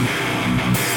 Yeah.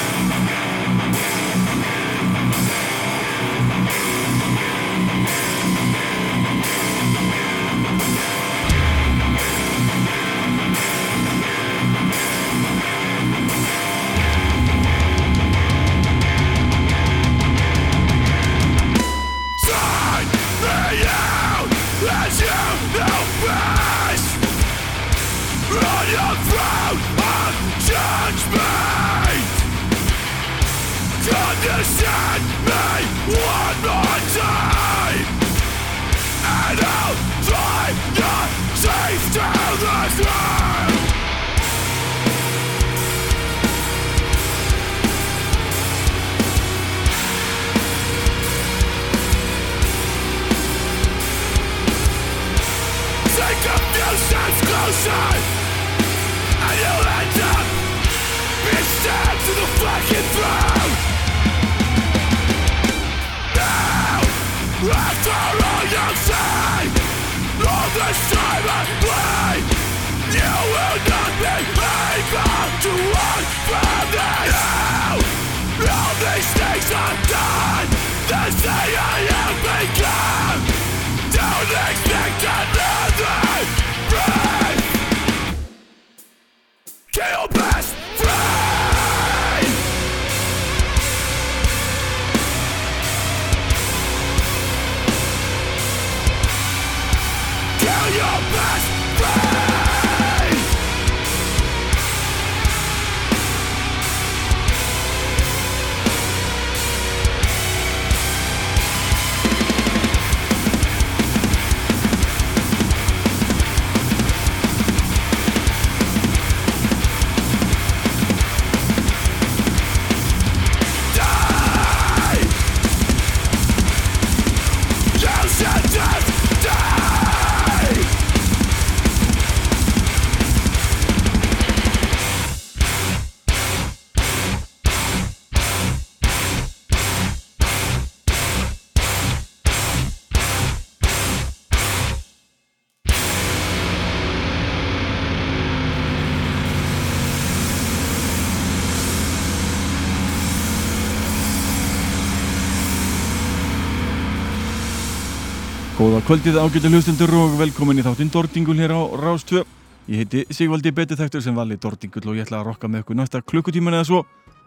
Kvöldið ágættu hlustundur og velkomin í þáttinn Dordingul hér á Rástvö. Ég heiti Sigvaldi Betithæktur sem vali Dordingull og ég ætla að rokka með ykkur næsta klukkutíman eða svo.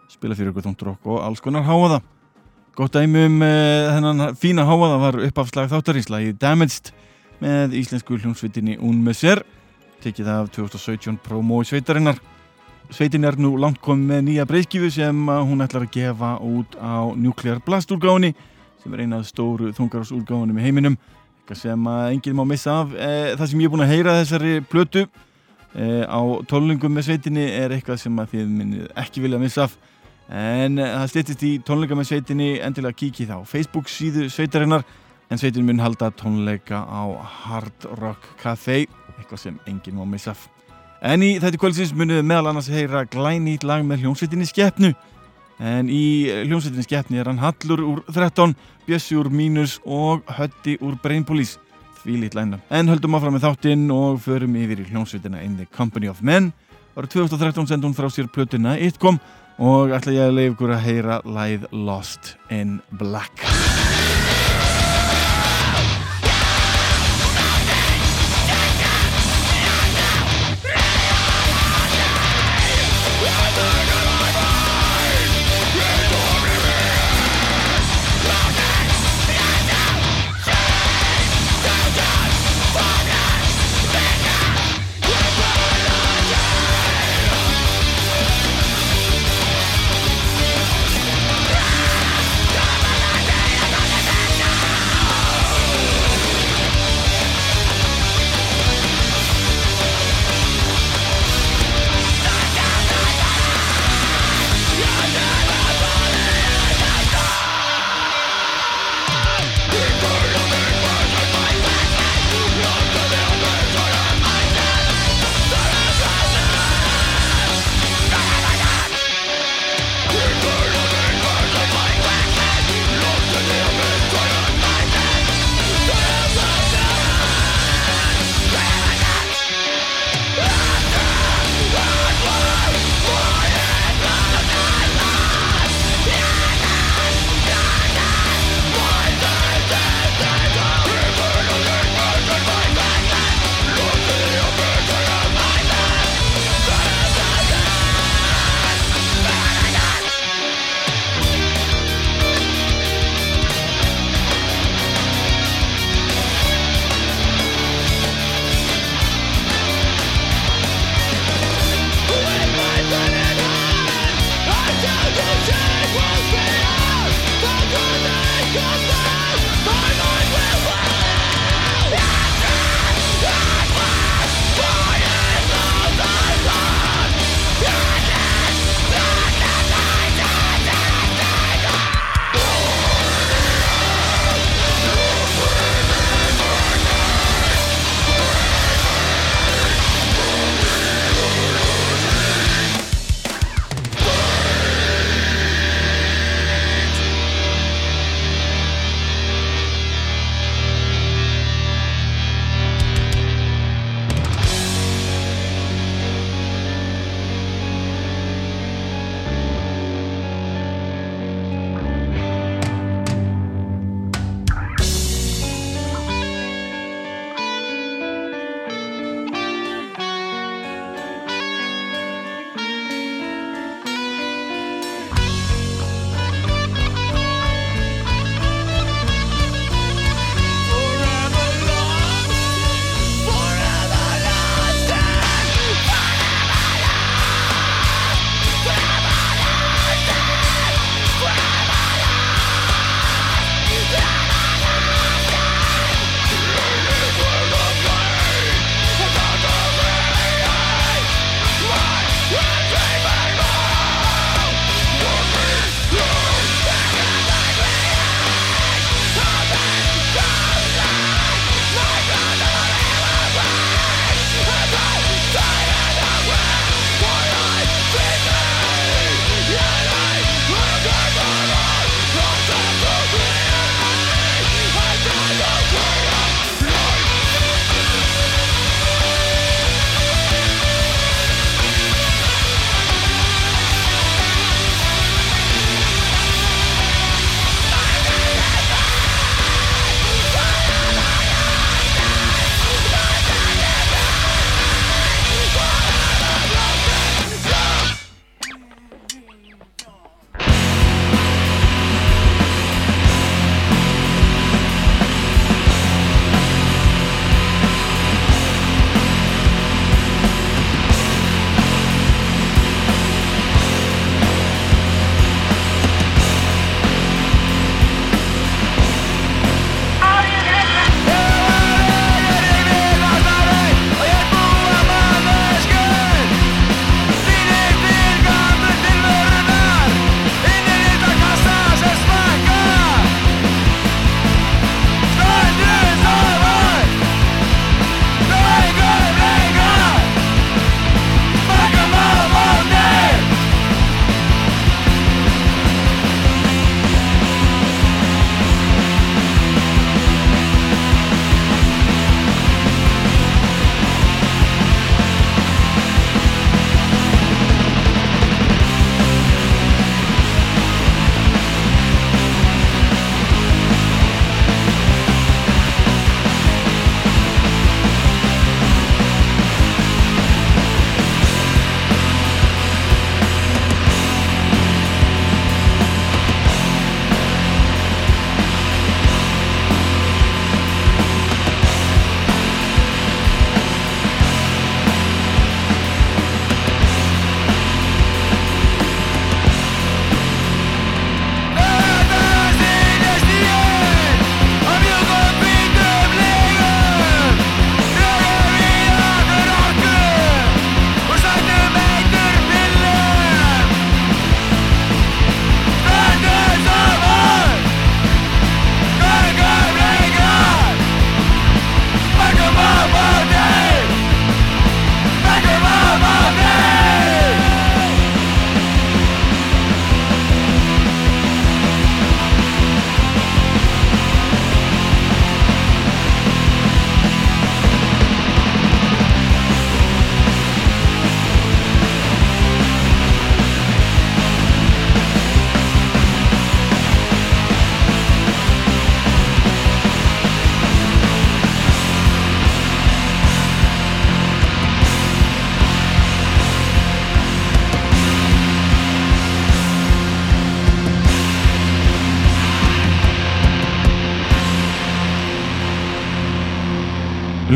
Spila fyrir ykkur þóntrokk og alls konar háaða. Gott dæmi um eh, þennan fína háaða var uppafslag þáttarínslagi Damaged með íslensku hljómsveitinni Un Messer. Tekið af 2017 promo í sveitarinnar. Sveitin er nú langt komið með nýja breyskifu sem hún ætlar að gefa út á Nuclear Blast úrgáðinni sem er einað stóru þungarásúrgáðinum í heiminum sem að enginn má missa af. E, það sem ég er búin að heyra þessari plötu e, á tónlingum með sveitinni er eitthvað sem að þið minnið ekki vilja missa af. En e, það styrtist í tónleika með sveitinni endilega kikið á Facebook síðu sveitarinnar en sveitin mun halda tónleika á Hard Rock Café eitthvað sem enginn má missa af. En í þetta kvöldsins munið meðal annars heyra glænýtt lag með hljómsveitinni Skeppnu en í hljómsveitinni Skeppni er hann Hallur úr 13 Bjössi úr Mínus og Hötti úr Brainpolice því lít læna. En höldum áfram með þáttinn og förum yfir í hljómsveitina In the Company of Men. Ára 2013 sendi hún frá sér plötuna Itcom og ætla ég að leiða ykkur að heyra læð Lost in Black.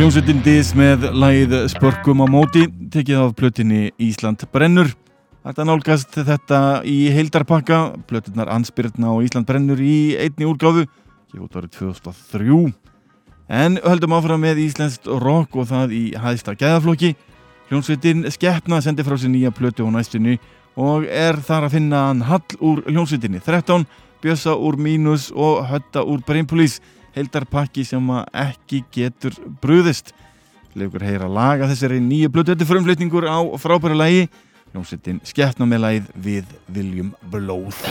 Hljómsveitin Dis með læð Spörkum á móti tekið af plötinni Ísland brennur. Þetta nálgast þetta í heildarpakka, plötinnar Ansbyrna og Ísland brennur í einni úrgáfu, ekki út árið 2003. En höldum áfram með Íslenskt rock og það í hæðsta gæðaflokki. Hljómsveitin Skeppna sendi frá sér nýja plöti á næstunni og er þar að finna hann Hall úr hljómsveitinni 13, Bjössa úr Mínus og Hötta úr Brainpolice heildarpakki sem ekki getur brúðist. Leifur heyra laga þessari nýju blötu þetta frumflutningur á frábæra lægi. Ljómsettin skeppna með lægið við Viljum Blóð.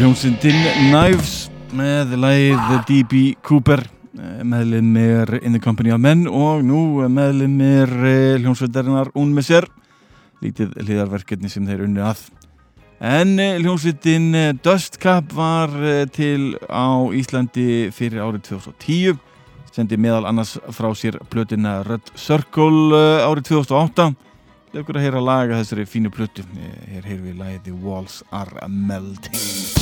Hljómsindin Knives með læð D.B. Cooper eh, meðlumir In the Company of Men og nú meðlumir eh, hljómsveitarinnar Un með sér lítið hliðarverkefni sem þeir unni að en eh, hljómsveitin Dust Cup var til á Íslandi fyrir árið 2010 sendi meðal annars frá sér blötuna Red Circle árið 2008 Legur að heyra laga þessari fínu plötu. Hér heyr við The Walls Are Melting.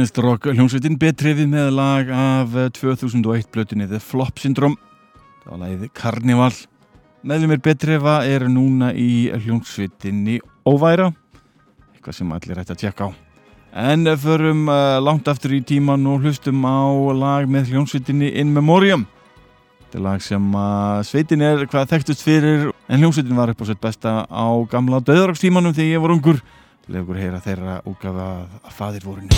Íslenskt rock hljómsveitin betriði með lag af 2001 blötunni The Flop Syndrome. Það var lagið Carnival. Meðlumir betriða er núna í hljómsveitinni Óværa eitthvað sem allir ætti að tjekka á. En förum uh, langt aftur í tíman og hlustum á lag með hljómsveitinni In Memoriam. Þetta er lag sem sveitin er hvað þekktust fyrir en hljómsveitin var upp á sett besta á gamla döðrakstímanum þegar ég var ungur legur heyra þeirra útgafa að fadir vorinu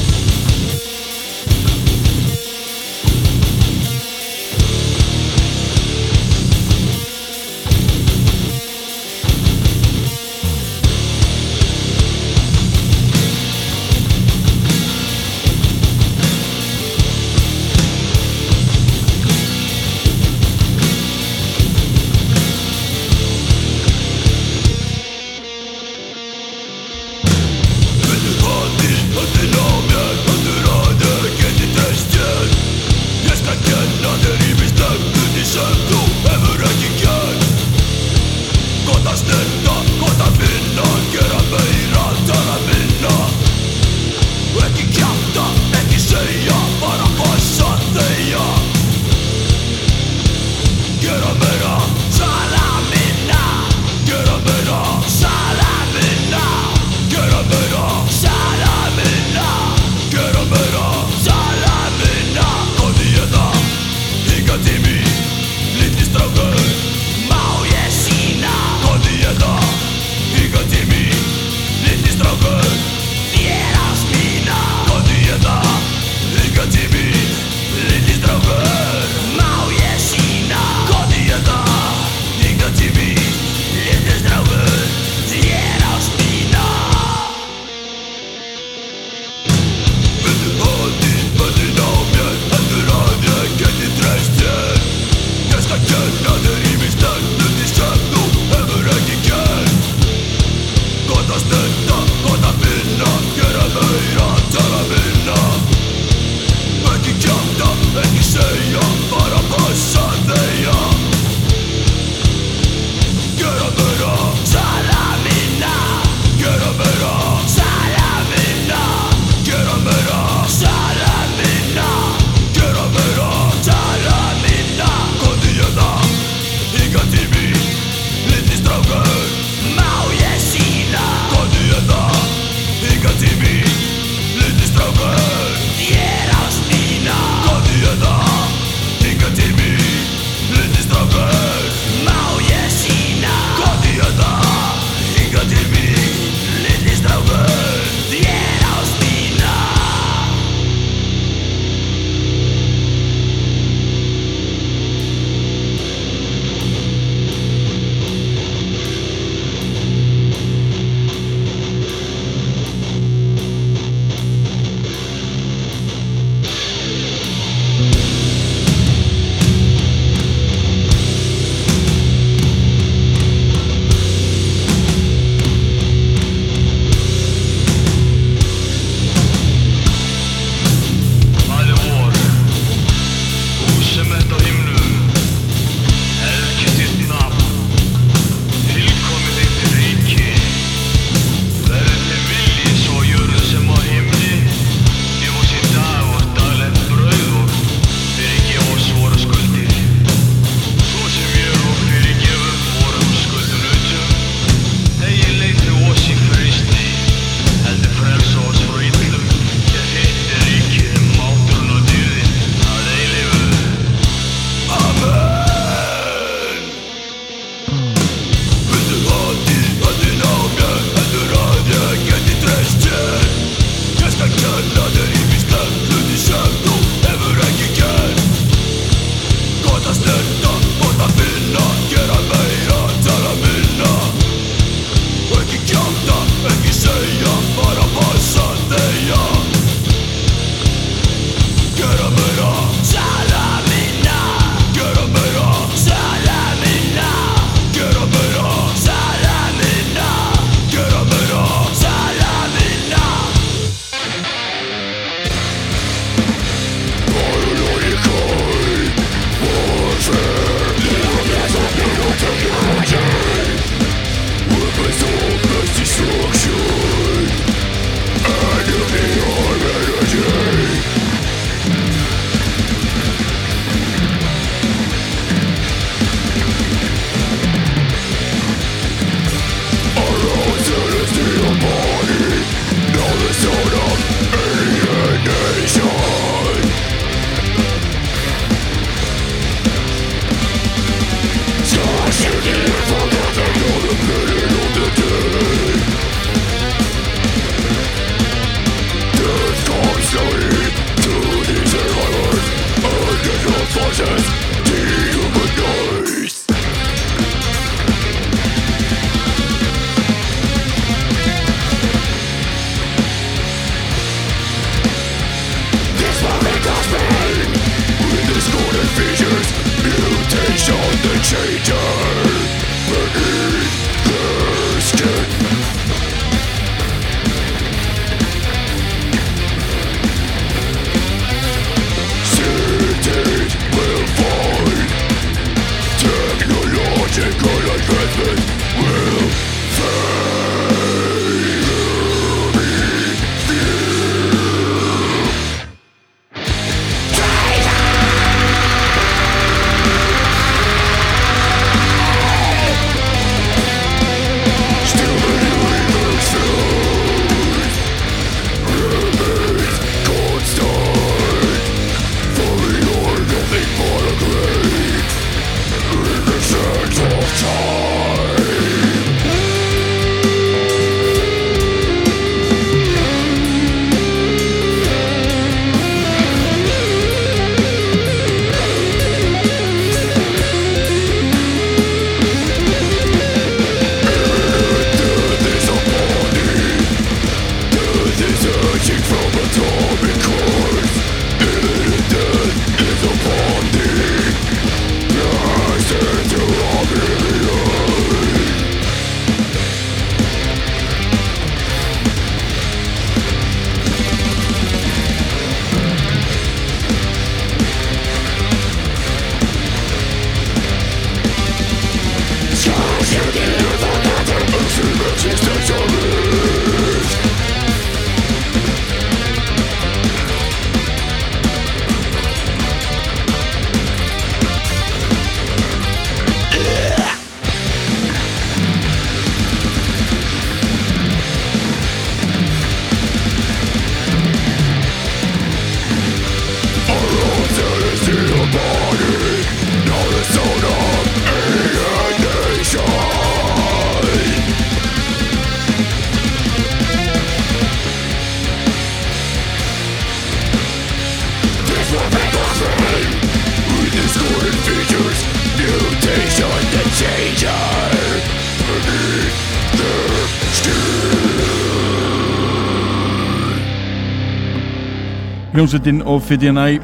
hljómsveitin Ophidian Eye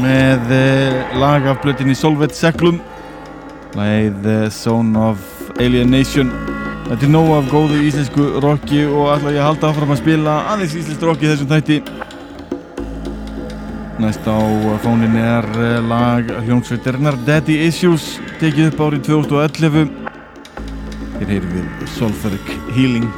með eh, lag af blötinni Solveig Seklum eh, Zone of Alienation. Þetta er nóg af góðu íslensku rocki og ætla ég halda áfram að spila aðeins íslensku rocki þessum þætti. Næst á fóninni er eh, lag hljómsveitirnar Daddy Issues tekið upp árið 2011 Hér heyrir við Sulfuric Healing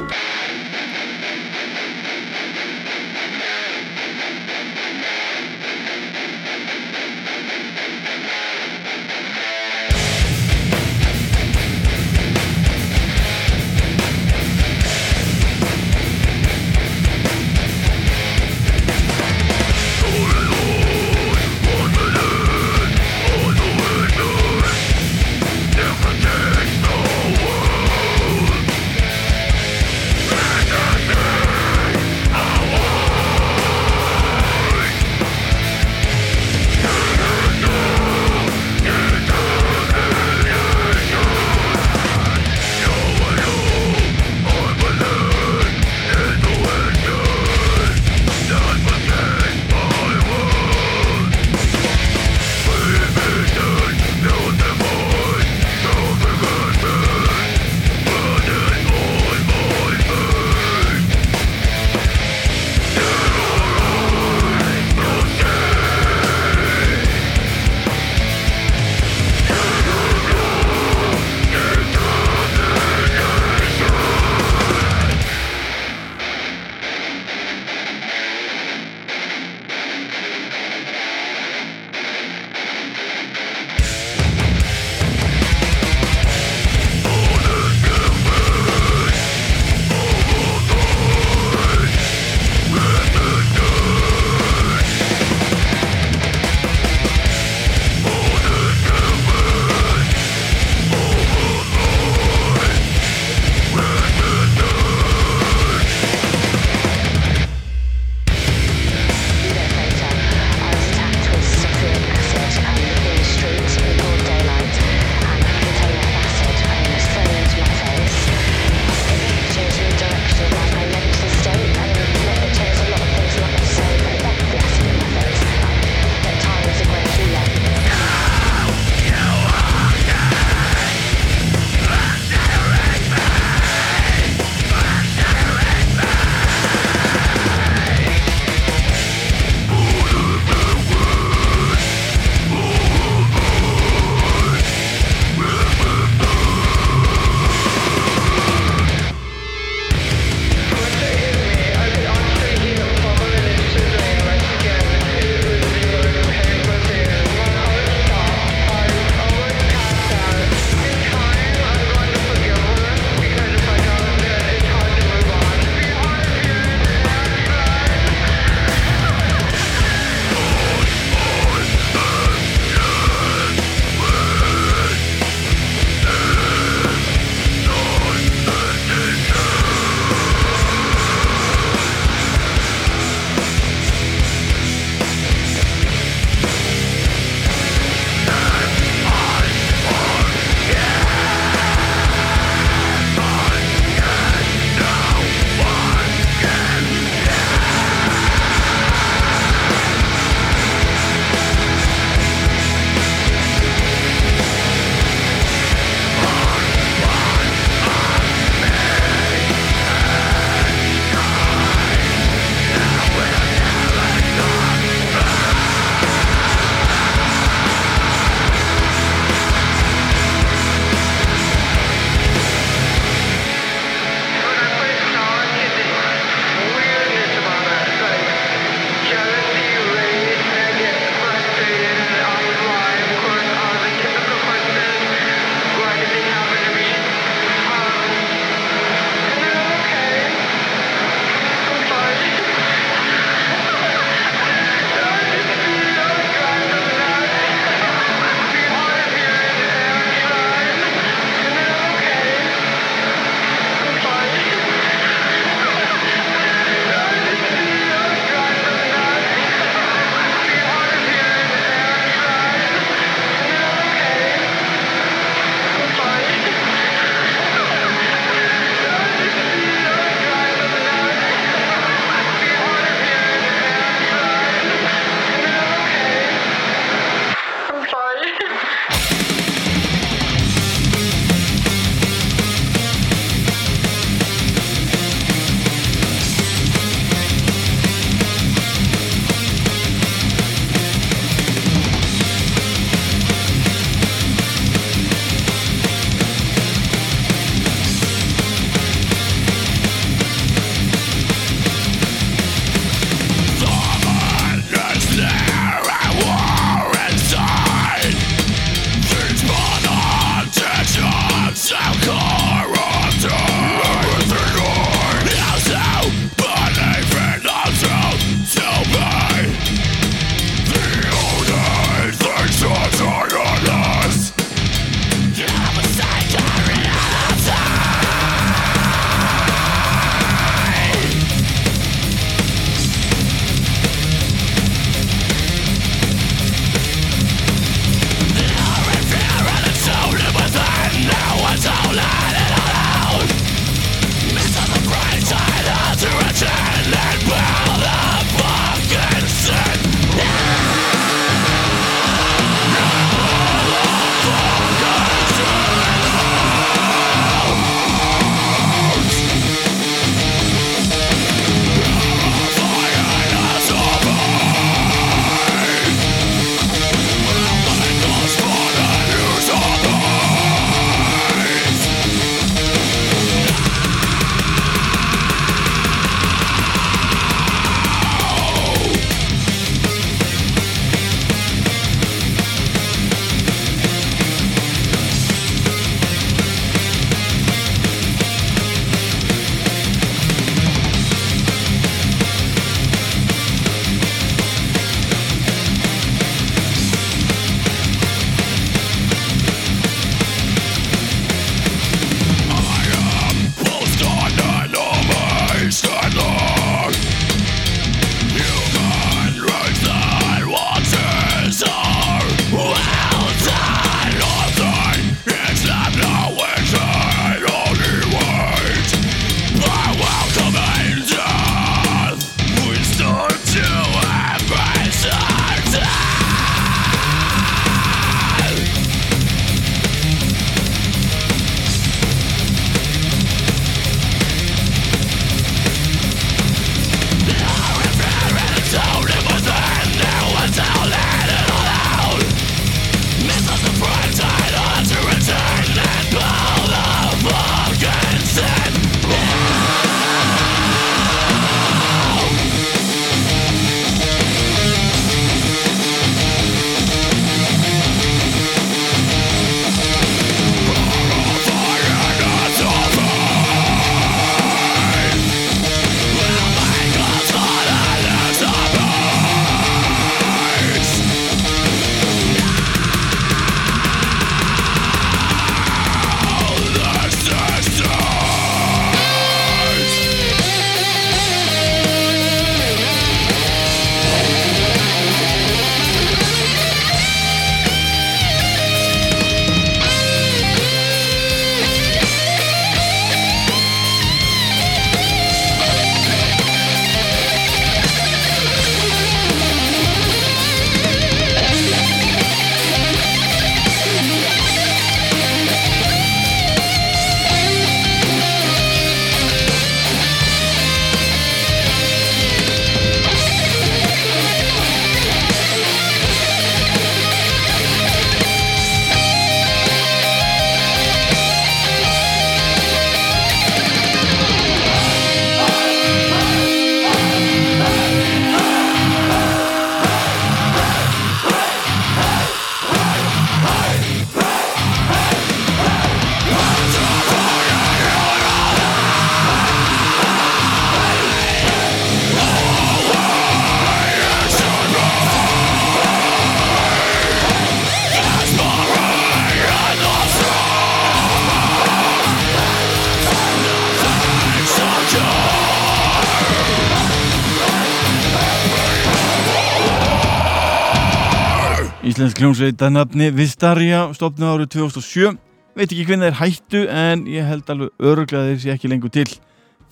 Íslensk hljómsveit að nafni Vistarja stopnið árið 2007 veit ekki hvernig þeir hættu en ég held alveg öruglega þeir sé ekki lengur til.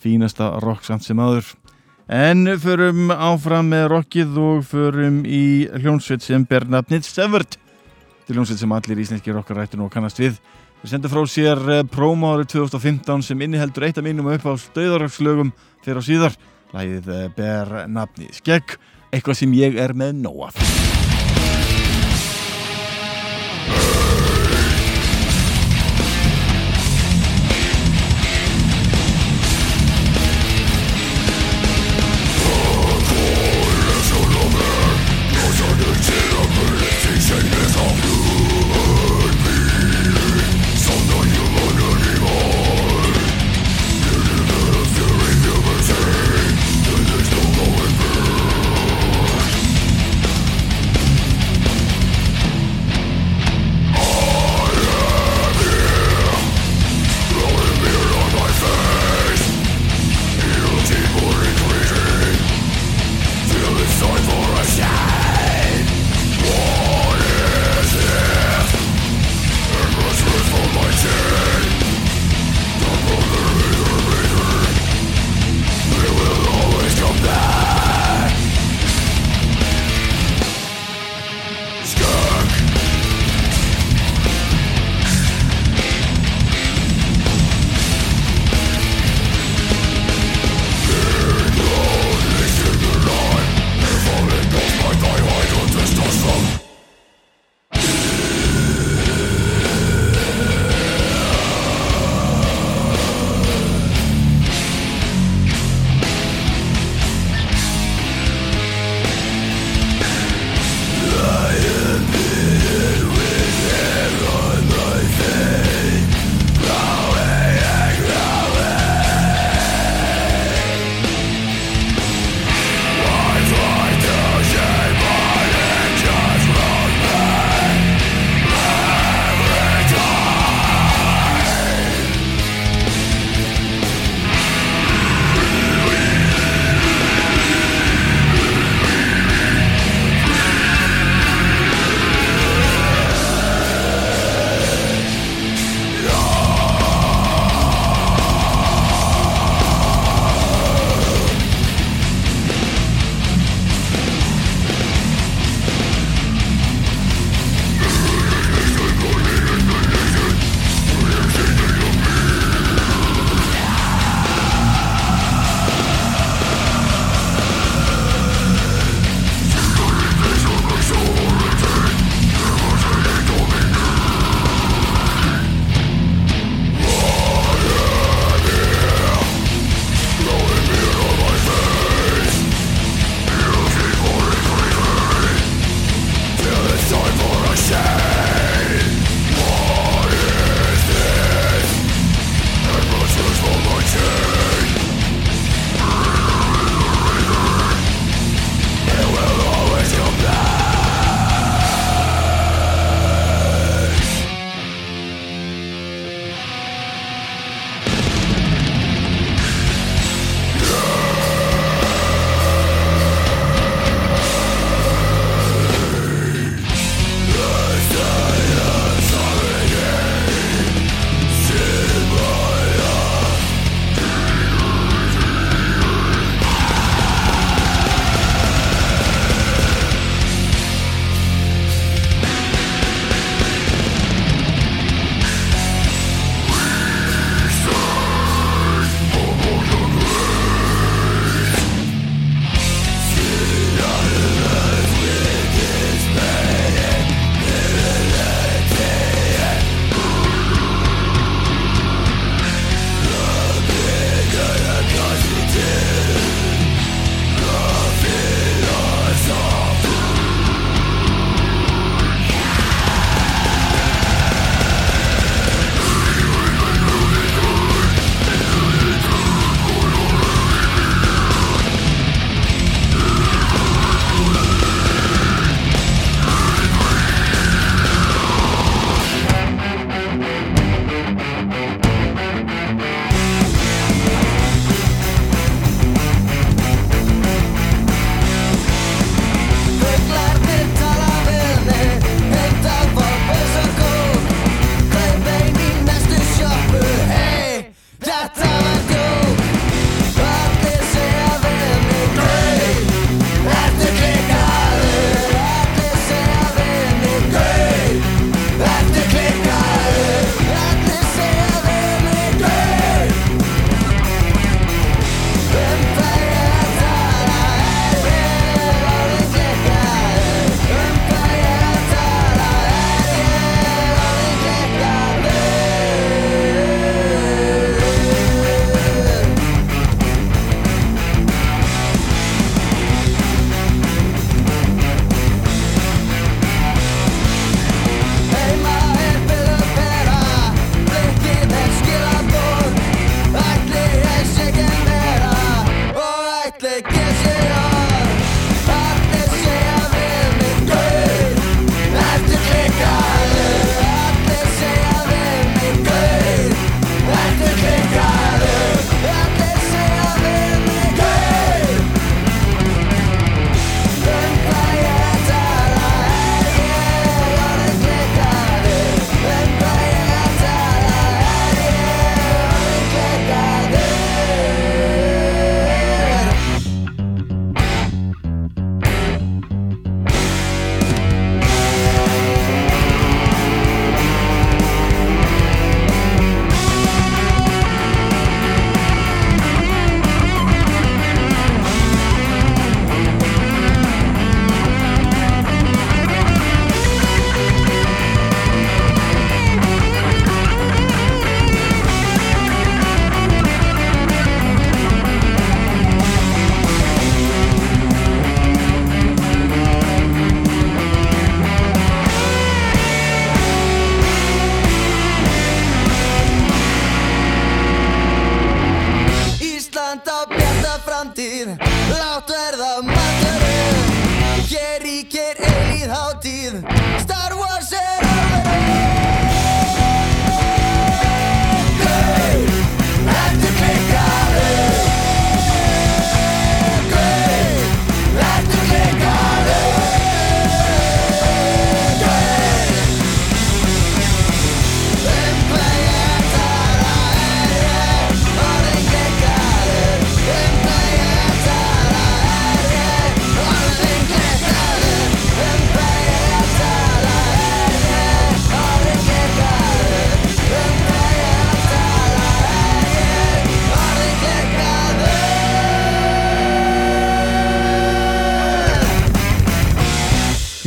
Fínasta rocksamt sem aður en förum áfram með rockið og förum í hljómsveit sem ber nafnið Severed. Til hljómsveit sem allir íslenski rockarættur nú kannast við. Þeir senda frá sér eh, promo árið 2015 sem inniheldur eitt af mínum upp á stöðarökslögum fyrir á síðar. Læðið eh, ber nafnið Skegg. Eitthvað sem ég er með nóa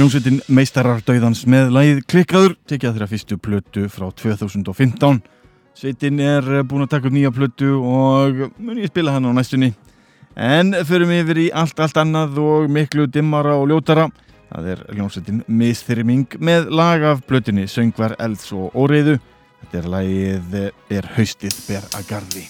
Hljómsveitin Meistarar Dauðans með lagið Klikkaður tekja þeirra fyrstu plötu frá 2015 Sveitin er eh, búin að taka upp nýja plötu og mun ég spila hann á næstunni. En förum yfir í allt allt annað og miklu dimmara og ljótara. Það er hljómsveitin Misþyrming með lag af plötunni Söngvar, Elds og Óreiðu. Þetta er lagið eh, Er haustið ber að gardi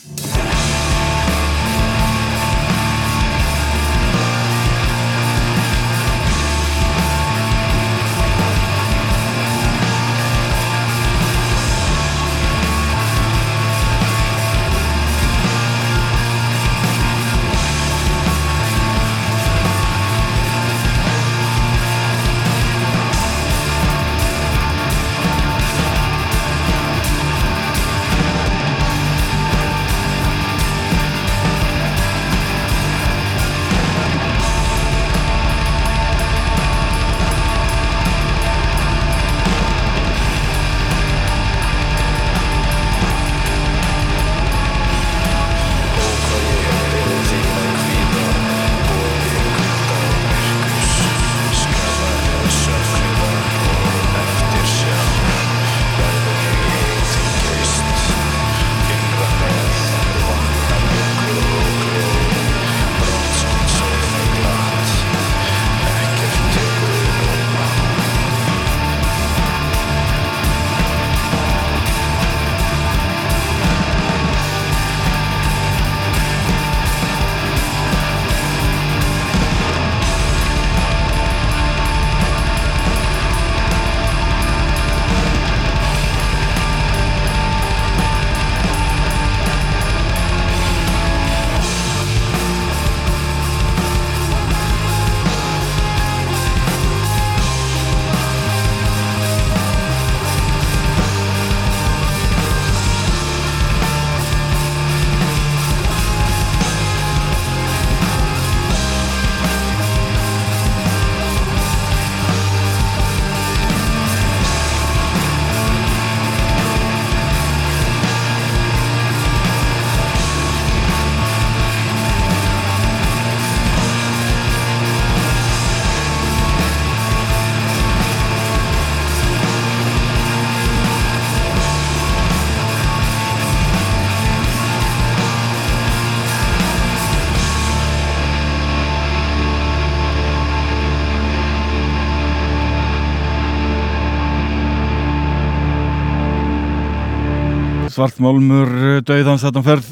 svartmálmur döiðans þarna ferð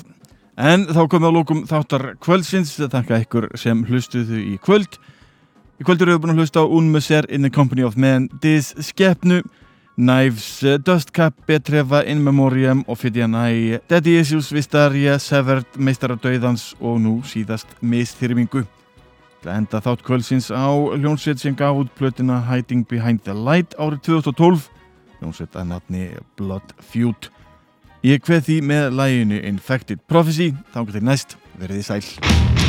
en þá komum við að lókum þáttar kvöldsins þakka ykkur sem hlustuðu í kvöld í kvöldur eru búin að hlusta á Unmuser in the Company of Men Dis Skepnu Knives, eh, Dust Cap, Betrefa, In Memoriam, Ophidianæ, Daddy Issues, Vistaria, Severed, Meistara Dauðans og nú síðast Misþyrmingu. Það enda þátt kvöldsins á hljónsveit sem gaf út plötina Hiding Behind the Light árið 2012, hljónsveit að nafni Blood Feud. Ég kveð því með læginu Infected Prophecy, þá getur næst, verið þið sæl.